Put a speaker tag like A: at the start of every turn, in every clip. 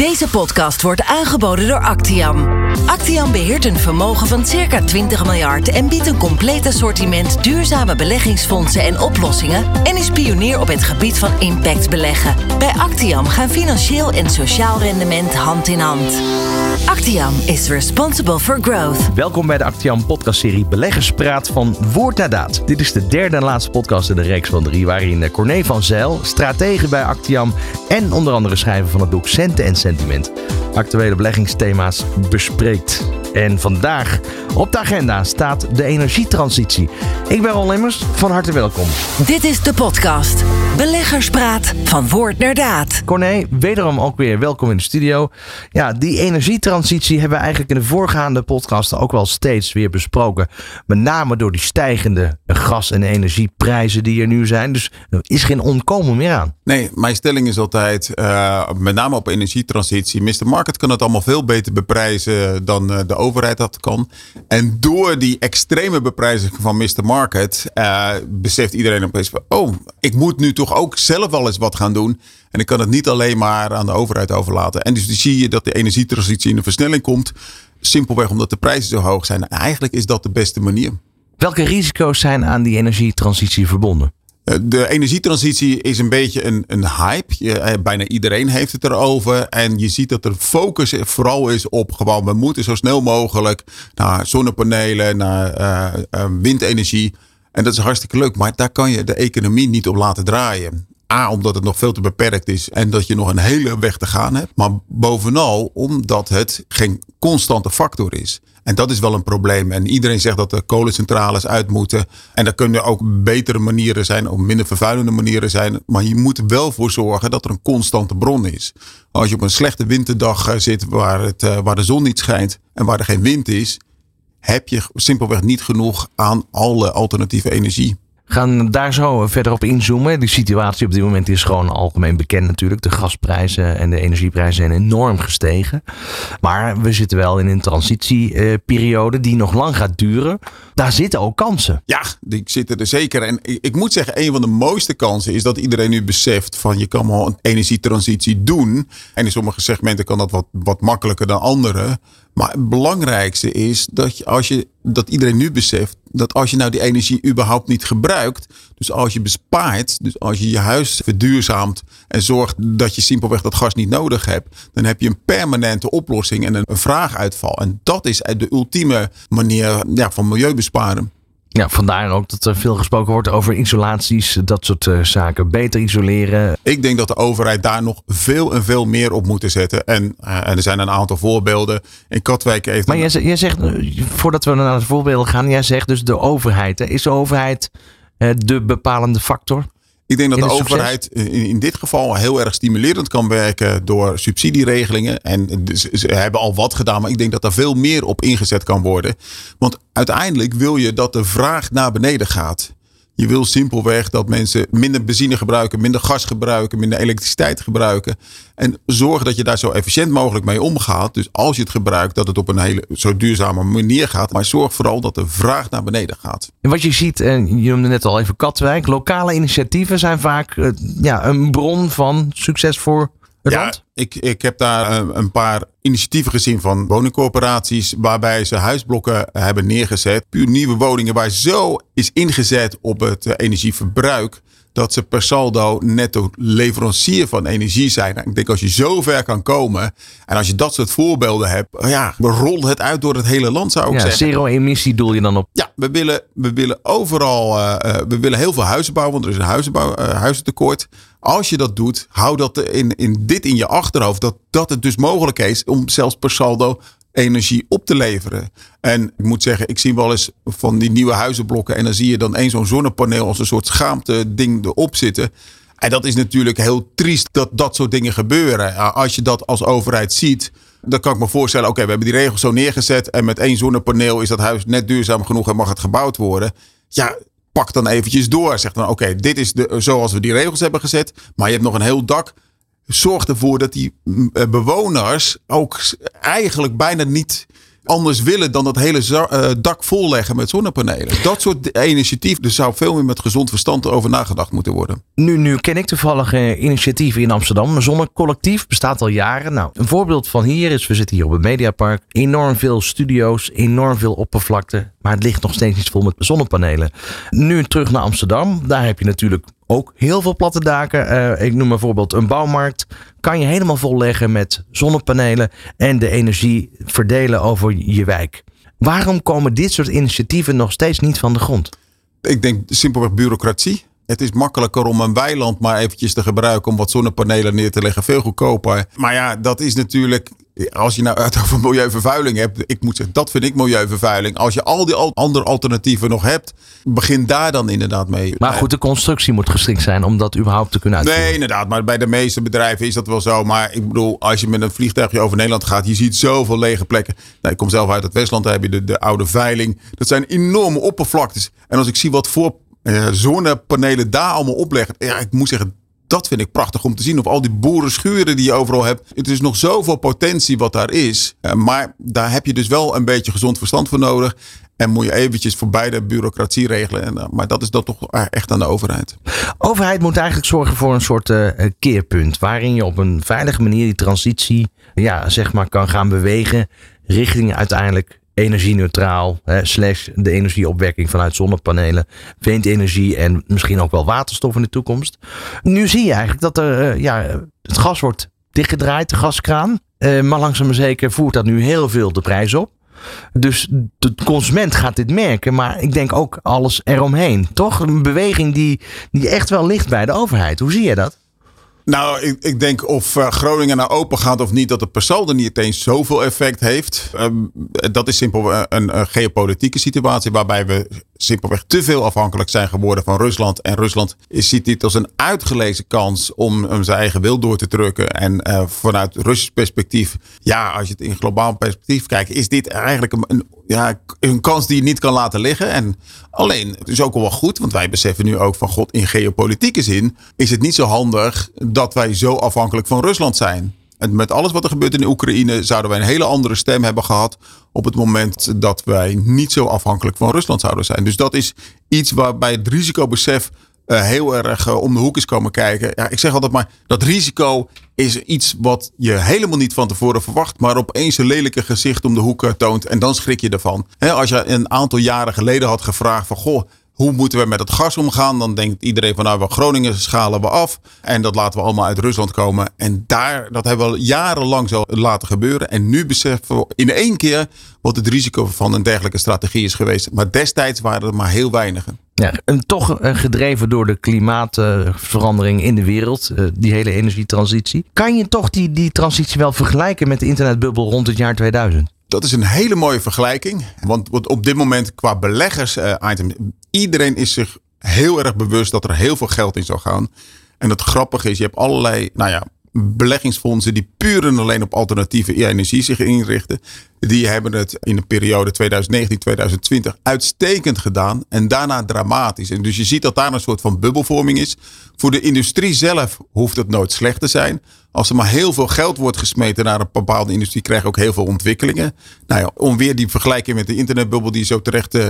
A: Deze podcast wordt aangeboden door Actiam. Actiam beheert een vermogen van circa 20 miljard en biedt een compleet assortiment duurzame beleggingsfondsen en oplossingen en is pionier op het gebied van impact beleggen. Bij Actiam gaan financieel en sociaal rendement hand in hand. Actiam is responsible for growth.
B: Welkom bij de Actiam podcastserie Beleggerspraat van Woord naar Daad. Dit is de derde en laatste podcast in de reeks van drie... waarin Corné van Zijl, stratege bij Actiam... en onder andere schrijver van het boek Centen en Sentiment... actuele beleggingsthema's bespreekt. Eight. En vandaag op de agenda staat de energietransitie. Ik ben Ron Lemmers, van harte welkom.
A: Dit is de podcast Beleggerspraat van Woord naar Daad.
B: Corné, wederom ook weer welkom in de studio. Ja, die energietransitie hebben we eigenlijk in de voorgaande podcasten ook wel steeds weer besproken. Met name door die stijgende gas- en energieprijzen die er nu zijn. Dus er is geen ontkomen meer aan.
C: Nee, mijn stelling is altijd, uh, met name op energietransitie, Mr. Market kan het allemaal veel beter beprijzen dan uh, de overheid dat kan. En door die extreme beprijzing van Mr. Market, uh, beseft iedereen opeens van, oh, ik moet nu toch ook zelf wel eens wat gaan doen. En ik kan het niet alleen maar aan de overheid overlaten. En dus zie je dat de energietransitie in de versnelling komt. Simpelweg omdat de prijzen zo hoog zijn. En eigenlijk is dat de beste manier.
B: Welke risico's zijn aan die energietransitie verbonden?
C: De energietransitie is een beetje een, een hype. Je, bijna iedereen heeft het erover. En je ziet dat er focus vooral is op gewoon, we moeten zo snel mogelijk naar zonnepanelen, naar uh, windenergie. En dat is hartstikke leuk, maar daar kan je de economie niet op laten draaien. A, omdat het nog veel te beperkt is en dat je nog een hele weg te gaan hebt. Maar bovenal omdat het geen constante factor is. En dat is wel een probleem. En iedereen zegt dat er kolencentrales uit moeten. En er kunnen ook betere manieren zijn, of minder vervuilende manieren zijn. Maar je moet wel voor zorgen dat er een constante bron is. Als je op een slechte winterdag zit waar, het, waar de zon niet schijnt en waar er geen wind is, heb je simpelweg niet genoeg aan alle alternatieve energie
B: gaan daar zo verder op inzoomen. De situatie op dit moment is gewoon algemeen bekend natuurlijk. De gasprijzen en de energieprijzen zijn enorm gestegen. Maar we zitten wel in een transitieperiode die nog lang gaat duren. Daar zitten ook kansen.
C: Ja, die zitten er zeker. En ik moet zeggen, een van de mooiste kansen is dat iedereen nu beseft van je kan wel een energietransitie doen. En in sommige segmenten kan dat wat, wat makkelijker dan andere. Maar het belangrijkste is dat, je, als je, dat iedereen nu beseft dat als je nou die energie überhaupt niet gebruikt, dus als je bespaart, dus als je je huis verduurzaamt en zorgt dat je simpelweg dat gas niet nodig hebt, dan heb je een permanente oplossing en een vraaguitval. En dat is de ultieme manier ja, van milieubesparen.
B: Ja, vandaar ook dat er veel gesproken wordt over isolaties, dat soort uh, zaken. Beter isoleren.
C: Ik denk dat de overheid daar nog veel en veel meer op moet zetten. En, uh, en er zijn een aantal voorbeelden. In Katwijk heeft.
B: Maar jij, jij, zegt, eh, voordat we naar de voorbeelden gaan, jij zegt dus de overheid. Is de overheid uh, de bepalende factor?
C: Ik denk dat de overheid in, in, dit geval heel erg stimulerend kan werken door subsidieregelingen. En ze hebben al wat gedaan, maar ik denk dat er veel meer op ingezet kan worden. Want uiteindelijk wil je dat de vraag naar beneden gaat. Je wil simpelweg dat mensen minder benzine gebruiken, minder gas gebruiken, minder elektriciteit gebruiken. En zorgen dat je daar zo efficiënt mogelijk mee omgaat. Dus als je het gebruikt, dat het op een hele zo duurzame manier gaat. Maar zorg vooral dat de vraag naar beneden gaat.
B: En wat je ziet, en je noemde net al even Katwijk, lokale initiatieven zijn vaak ja, een bron van succes voor
C: ja, ik, ik heb daar een paar initiatieven gezien van woningcorporaties. waarbij ze huisblokken hebben neergezet. Puur nieuwe woningen waar zo is ingezet op het energieverbruik dat ze per saldo netto leverancier van energie zijn. Ik denk als je zo ver kan komen en als je dat soort voorbeelden hebt, ja, rol het uit door het hele land zou ik
B: ja,
C: zeggen.
B: Zero emissie doel je dan op?
C: Ja, we willen, we willen overal, uh, we willen heel veel huizen bouwen, want er is een huizenbouw, uh, huizentekort. Als je dat doet, hou dat in, in dit in je achterhoofd, dat, dat het dus mogelijk is om zelfs per saldo energie op te leveren. En ik moet zeggen, ik zie wel eens van die nieuwe huizenblokken. En dan zie je dan één zo'n zonnepaneel als een soort schaamte ding erop zitten. En dat is natuurlijk heel triest dat dat soort dingen gebeuren. Als je dat als overheid ziet, dan kan ik me voorstellen: oké, we hebben die regels zo neergezet. En met één zonnepaneel is dat huis net duurzaam genoeg en mag het gebouwd worden. Ja, pak dan eventjes door. Zeg dan: oké, dit is de, zoals we die regels hebben gezet. Maar je hebt nog een heel dak zorg ervoor dat die bewoners ook eigenlijk bijna niet anders willen dan dat hele eh, dak volleggen met zonnepanelen. Dat soort initiatief, er zou veel meer met gezond verstand over nagedacht moeten worden.
B: Nu, nu ken ik toevallig eh, initiatieven in Amsterdam. Een zonnecollectief bestaat al jaren. Nou, een voorbeeld van hier is, we zitten hier op het Mediapark. Enorm veel studio's, enorm veel oppervlakte. Maar het ligt nog steeds niet vol met zonnepanelen. Nu terug naar Amsterdam. Daar heb je natuurlijk ook heel veel platte daken. Eh, ik noem bijvoorbeeld een bouwmarkt. Kan je helemaal volleggen met zonnepanelen en de energie verdelen over je wijk. Waarom komen dit soort initiatieven nog steeds niet van de grond?
C: Ik denk simpelweg bureaucratie. Het is makkelijker om een weiland maar eventjes te gebruiken om wat zonnepanelen neer te leggen. Veel goedkoper. Maar ja, dat is natuurlijk. Als je nou het over milieuvervuiling hebt. Ik moet zeggen, dat vind ik milieuvervuiling. Als je al die andere alternatieven nog hebt. Begin daar dan inderdaad mee.
B: Maar goed, de constructie moet geschikt zijn om dat überhaupt te kunnen uitvoeren.
C: Nee, inderdaad. Maar bij de meeste bedrijven is dat wel zo. Maar ik bedoel, als je met een vliegtuigje over Nederland gaat, je ziet zoveel lege plekken. Nou, ik kom zelf uit het Westland, daar heb je de, de oude veiling. Dat zijn enorme oppervlaktes. En als ik zie wat voor eh, zonnepanelen daar allemaal opleggen. Ja, ik moet zeggen, dat vind ik prachtig om te zien. Of al die boerenschuren die je overal hebt. Het is nog zoveel potentie wat daar is. Eh, maar daar heb je dus wel een beetje gezond verstand voor nodig. En moet je eventjes voorbij de bureaucratie regelen. En, eh, maar dat is dan toch echt aan de overheid.
B: Overheid moet eigenlijk zorgen voor een soort eh, keerpunt. Waarin je op een veilige manier die transitie ja, zeg maar kan gaan bewegen. Richting uiteindelijk energie-neutraal. Slash de energieopwekking vanuit zonnepanelen. Windenergie en misschien ook wel waterstof in de toekomst. Nu zie je eigenlijk dat er, eh, ja, het gas wordt dichtgedraaid, de gaskraan. Eh, maar langzaam maar zeker voert dat nu heel veel de prijs op. Dus de consument gaat dit merken, maar ik denk ook alles eromheen. Toch? Een beweging die, die echt wel ligt bij de overheid. Hoe zie je dat?
C: Nou, ik, denk of eh, Groningen nou open gaat of niet, dat het per saldo niet eens zoveel effect heeft. Ehm, dat is simpel een, een geopolitieke situatie waarbij we simpelweg te veel afhankelijk zijn geworden van Rusland. En Rusland ziet dit als een uitgelezen kans om, om zijn eigen wil door te drukken. En eh, vanuit Russisch perspectief, ja, als je het in globaal perspectief kijkt, is dit eigenlijk een, een, ja, een kans die je niet kan laten liggen. En alleen, het is ook wel goed, want wij beseffen nu ook van God, in geopolitieke zin is het niet zo handig dat wij zo afhankelijk van Rusland zijn. En met alles wat er gebeurt in Oekraïne zouden wij een hele andere stem hebben gehad op het moment dat wij niet zo afhankelijk van Rusland zouden zijn. Dus dat is iets waarbij het risicobesef uh, heel erg uh, om de hoek is komen kijken. Ja, ik zeg altijd maar, dat risico is iets wat je helemaal niet van tevoren verwacht, maar opeens een lelijke gezicht om de hoek uh, toont en dan schrik je ervan. Als je een aantal jaren geleden had gevraagd van, goh, hoe moeten we met het gas omgaan? Dan denkt iedereen van nou, we Groningen schalen we af. En dat laten we allemaal uit Rusland komen. En daar, dat hebben we jarenlang zo laten gebeuren. En nu beseffen we in één keer wat het risico van een dergelijke strategie is geweest. Maar destijds waren er maar heel weinigen.
B: Ja, en toch gedreven door de klimaatverandering in de wereld, die hele energietransitie. Kan je toch die, die transitie wel vergelijken met de internetbubbel rond het jaar 2000?
C: Dat is een hele mooie vergelijking. Want op dit moment qua beleggers uh, item, iedereen is zich heel erg bewust dat er heel veel geld in zou gaan. En het grappige is, je hebt allerlei, nou ja, beleggingsfondsen die puur en alleen op alternatieve energie zich inrichten. Die hebben het in de periode 2019-2020 uitstekend gedaan en daarna dramatisch. En dus je ziet dat daar een soort van bubbelvorming is. Voor de industrie zelf hoeft het nooit slecht te zijn. Als er maar heel veel geld wordt gesmeten naar een bepaalde industrie, krijg je ook heel veel ontwikkelingen. Nou ja, om weer die vergelijking met de internetbubbel die je zo terecht uh,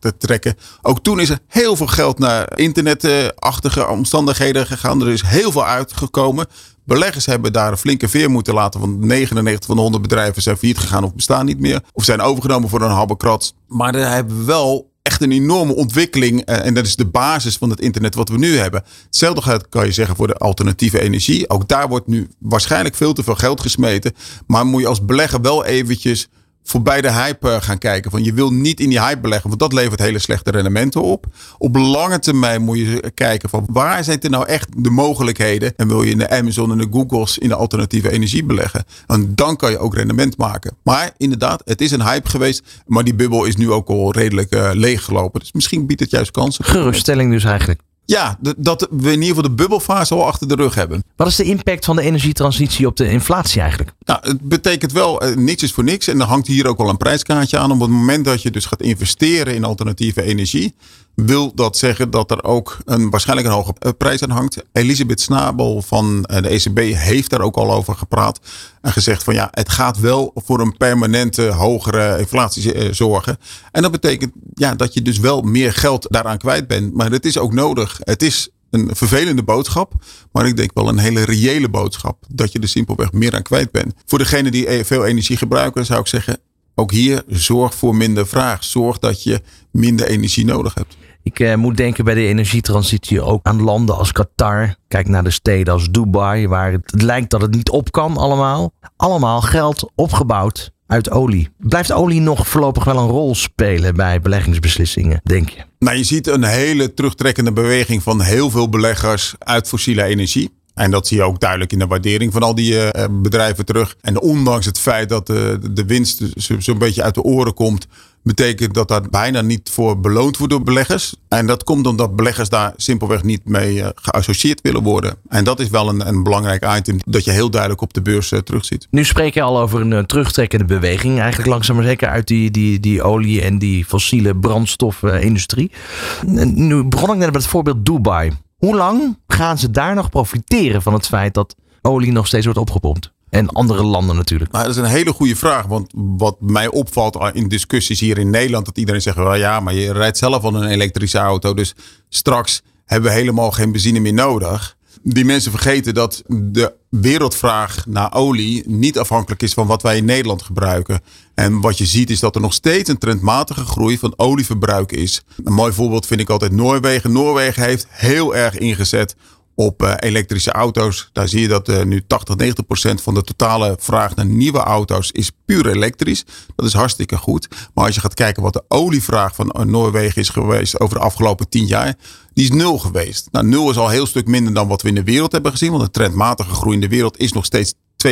C: te trekken. Ook toen is er heel veel geld naar internetachtige omstandigheden gegaan. Er is heel veel uitgekomen. Beleggers hebben daar een flinke veer moeten laten. Want 99 van de 100 bedrijven zijn failliet gegaan of bestaan niet meer. Of zijn overgenomen voor een halve krat. Maar daar hebben we wel echt een enorme ontwikkeling. En dat is de basis van het internet wat we nu hebben. Hetzelfde gaat, kan je zeggen, voor de alternatieve energie. Ook daar wordt nu waarschijnlijk veel te veel geld gesmeten. Maar moet je als belegger wel eventjes voorbij de hype gaan kijken. Van je wil niet in die hype beleggen, want dat levert hele slechte rendementen op. Op lange termijn moet je kijken van waar zijn er nou echt de mogelijkheden. En wil je in de Amazon en de Googles in de alternatieve energie beleggen. En dan kan je ook rendement maken. Maar inderdaad, het is een hype geweest. Maar die bubbel is nu ook al redelijk uh, leeggelopen. Dus misschien biedt het juist kansen.
B: Geruststelling dus eigenlijk.
C: Ja, dat we in ieder geval de bubbelfase al achter de rug hebben.
B: Wat is de impact van de energietransitie op de inflatie eigenlijk?
C: Nou, het betekent wel, uh, niks is voor niks. En dan hangt hier ook al een prijskaartje aan. Op het moment dat je dus gaat investeren in alternatieve energie, wil dat zeggen dat er ook een, waarschijnlijk een hoge eh, prijs aan hangt. Elisabeth Snabel van eh, de ECB heeft daar ook al over gepraat. En gezegd van ja, het gaat wel voor een permanente hogere inflatie zorgen. En dat betekent ja, dat je dus wel meer geld daaraan kwijt bent. Maar het is ook nodig. Het is een vervelende boodschap. Maar ik denk wel een hele reële boodschap. Dat je er simpelweg meer aan kwijt bent. Voor degenen die e- veel energie gebruiken, zou ik zeggen. Ook hier zorg voor minder vraag. Zorg dat je minder energie nodig hebt.
B: Ik eh, moet denken bij de energietransitie ook aan landen als Qatar. Kijk naar de steden als Dubai, waar het lijkt dat het niet op kan allemaal. Allemaal geld opgebouwd uit olie. Blijft olie nog voorlopig wel een rol spelen bij beleggingsbeslissingen, denk je?
C: Nou, je ziet een hele terugtrekkende beweging van heel veel beleggers uit fossiele energie. En dat zie je ook duidelijk in de waardering van al die uh, bedrijven terug. En ondanks het feit dat de winst zo'n beetje uit de oren komt, betekent dat daar bijna niet voor beloond wordt door beleggers. En dat komt omdat beleggers daar simpelweg niet mee uh, geassocieerd willen worden. En dat is wel een, een belangrijk item dat je heel duidelijk op de beurs uh, terugziet.
B: Nu spreek je al over een terugtrekkende beweging. Eigenlijk langzaam maar zeker uit die, die, die olie- en die fossiele brandstofindustrie. nu begon ik net met het voorbeeld Dubai. Hoe lang gaan ze daar nog profiteren van het feit dat olie nog steeds wordt opgepompt? En andere landen natuurlijk.
C: Dat is een hele goede vraag. Want wat mij opvalt in discussies hier in Nederland, dat iedereen zegt: well, ja, maar je rijdt zelf al een elektrische auto. Dus straks hebben we helemaal geen benzine meer nodig. Die mensen vergeten dat de wereldvraag naar olie niet afhankelijk is van wat wij in Nederland gebruiken. En wat je ziet is dat er nog steeds een trendmatige groei van olieverbruik is. Een mooi voorbeeld vind ik altijd Noorwegen. Noorwegen heeft heel erg ingezet op uh, elektrische auto's. Daar zie je dat uh, nu 80, 90 procent van de totale vraag naar nieuwe auto's is puur elektrisch. Dat is hartstikke goed. Maar als je gaat kijken wat de olievraag van uh, Noorwegen is geweest over de afgelopen 10 jaar, die is nul geweest. Nou, nul is al een heel stuk minder dan wat we in de wereld hebben gezien. Want de trendmatige groei in de wereld is nog steeds 2%.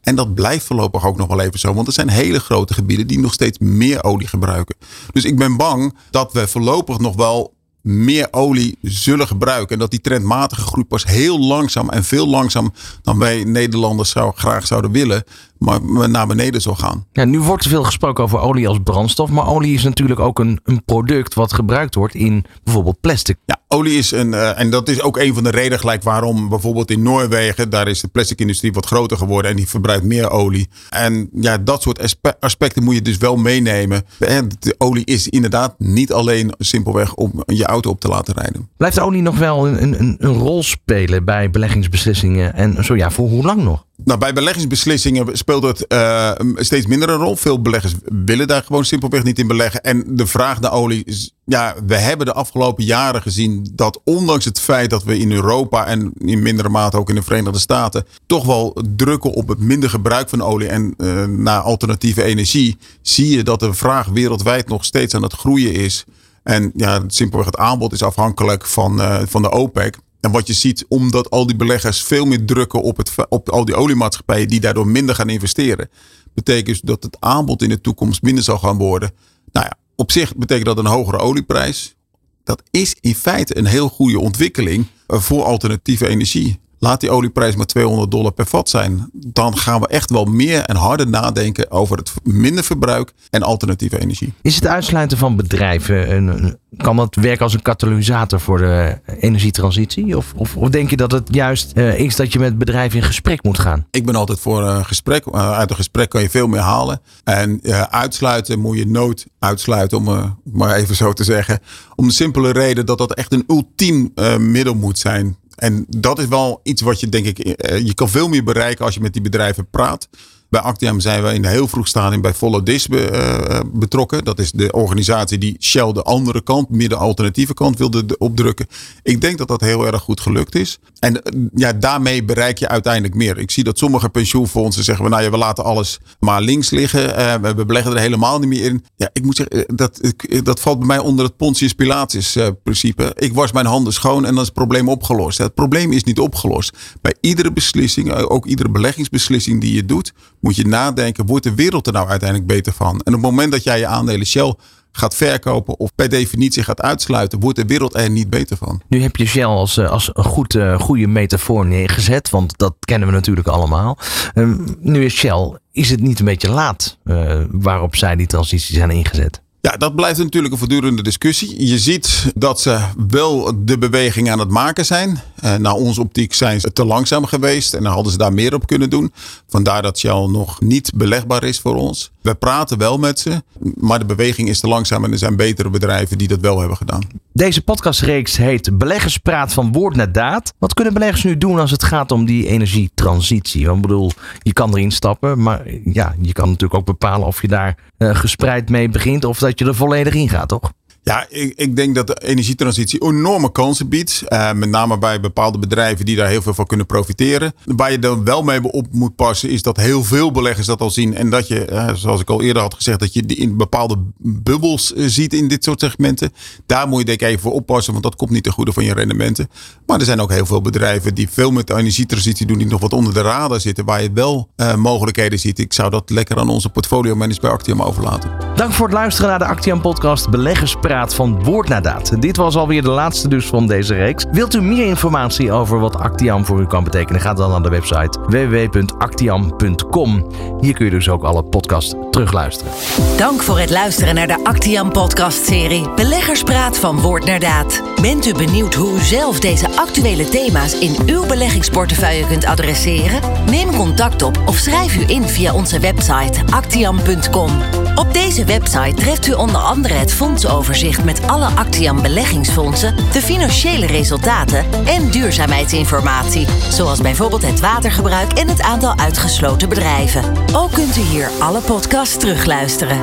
C: En dat blijft voorlopig ook nog wel even zo. Want er zijn hele grote gebieden die nog steeds meer olie gebruiken. Dus ik ben bang dat we voorlopig nog wel meer olie zullen gebruiken. En dat die trendmatige groei pas heel langzaam en veel langzaam dan wij Nederlanders zou, graag zouden willen, maar naar beneden zal gaan.
B: Ja, nu wordt er veel gesproken over olie als brandstof. Maar olie is natuurlijk ook een, een product wat gebruikt wordt in bijvoorbeeld plastic.
C: Ja, olie is een. Uh, en dat is ook een van de redenen gelijk waarom bijvoorbeeld in Noorwegen. daar is de plasticindustrie wat groter geworden. en die verbruikt meer olie. En ja, dat soort aspecten moet je dus wel meenemen. En de olie is inderdaad niet alleen simpelweg om je auto op te laten rijden.
B: Blijft olie nog wel een, een, een rol spelen bij beleggingsbeslissingen? En zo ja, voor hoe lang nog?
C: Nou, bij beleggingsbeslissingen speelt het uh, steeds minder een rol. Veel beleggers willen daar gewoon simpelweg niet in beleggen. En de vraag naar olie ja, we hebben de afgelopen jaren gezien dat ondanks het feit dat we in Europa en in mindere mate ook in de Verenigde Staten toch wel drukken op het minder gebruik van olie en uh, naar alternatieve energie, zie je dat de vraag wereldwijd nog steeds aan het groeien is. En ja, simpelweg het aanbod is afhankelijk van, uh, van de OPEC. En wat je ziet, omdat al die beleggers veel meer drukken op, het, op al die oliemaatschappijen die daardoor minder gaan investeren, betekent dus dat het aanbod in de toekomst minder zal gaan worden. Nou ja, op zich betekent dat een hogere olieprijs. Dat is in feite een heel goede ontwikkeling voor alternatieve energie. Laat die olieprijs maar 200 dollar per vat zijn. Dan gaan we echt wel meer en harder nadenken over het minder verbruik en alternatieve energie.
B: Is het uitsluiten van bedrijven, een, kan dat werken als een katalysator voor de energietransitie? Of, of, of denk je dat het juist uh, is dat je met bedrijven in gesprek moet gaan?
C: Ik ben altijd voor een gesprek. Uh, uit een gesprek kan je veel meer halen. En uh, uitsluiten moet je nooit uitsluiten, om maar even zo te zeggen. Om de simpele reden dat dat echt een ultiem middel moet zijn en dat is wel iets wat je denk ik, eh, je kan veel meer bereiken als je met die bedrijven praat. Bij Actium zijn we in een heel vroeg stadium bij Follow This uh, betrokken. Dat is de organisatie die Shell de andere kant, meer de alternatieve kant wilde opdrukken. Ik denk dat dat heel erg goed gelukt is. En eh, ja, daarmee bereik je uiteindelijk meer. Ik zie dat sommige pensioenfondsen zeggen, nou ja, we laten alles maar links liggen. We beleggen er helemaal niet meer in. Ja, ik moet zeggen, dat, dat valt bij mij onder het Pontius Pilatus principe. Ik was mijn handen schoon en dan is het probleem opgelost. Het probleem is niet opgelost. Bij iedere beslissing, ook iedere beleggingsbeslissing die je doet, moet je nadenken, wordt de wereld er nou uiteindelijk beter van? En op het moment dat jij je aandelen Shell gaat verkopen of per definitie gaat uitsluiten, wordt de wereld er niet beter van.
B: Nu heb je Shell als, eh, als een goed, uh, goede metafoor neergezet, want dat kennen we natuurlijk allemaal. Um, nu is Shell, is het niet een beetje laat uh, waarop zij die transitie zijn ingezet?
C: Ja, dat blijft natuurlijk een voortdurende discussie. Je ziet dat ze wel de beweging aan het maken zijn. Uh, naar onze optiek zijn ze te langzaam geweest en dan hadden ze daar meer op kunnen doen. Vandaar dat Shell nog niet belegbaar is voor ons. We praten wel met ze, maar de beweging is te langzaam en er zijn betere bedrijven die dat wel hebben gedaan.
B: Deze podcastreeks heet Beleggers praat van woord naar daad. Wat kunnen beleggers nu doen als het gaat om die energietransitie? Ik bedoel, je kan erin stappen, maar ja, je kan natuurlijk ook bepalen of je daar uh, gespreid mee begint of dat je er volledig in gaat, toch?
C: Ja, ik, ik, denk dat de energietransitie enorme kansen biedt. Uh, met name bij bepaalde bedrijven die daar heel veel van kunnen profiteren. Waar je dan wel mee op moet passen, is dat heel veel beleggers dat al zien. En dat je, uh, zoals ik al eerder had gezegd, dat je in bepaalde bubbels uh, ziet in dit soort segmenten. Daar moet je denk ik even voor oppassen, want dat komt niet ten goede van je rendementen. Maar er zijn ook heel veel bedrijven die veel met de energietransitie doen, die nog wat onder de radar zitten, waar je wel mogelijkheden ziet. Ik zou dat lekker aan onze portfolio managers bij Actium overlaten.
B: Dank voor het luisteren naar de Actium podcast Van woord naar daad. Dit was alweer de laatste dus van deze reeks. Wilt u meer informatie over wat Actiam voor u kan betekenen? Ga dan naar de website www.actiam.com. Hier kun je dus ook alle podcasts terugluisteren.
A: Dank voor het luisteren naar de Actiam podcast-serie Beleggerspraat van woord naar daad. Bent u benieuwd hoe u zelf deze actuele thema's in uw beleggingsportefeuille kunt adresseren? Neem contact op of schrijf u in via onze website actiam.com. Op deze website treft u onder andere het fondsoverzicht met alle Actiam beleggingsfondsen, de financiële resultaten en duurzaamheidsinformatie, zoals bijvoorbeeld het watergebruik en het aantal uitgesloten bedrijven. Ook kunt u hier alle podcasts terugluisteren.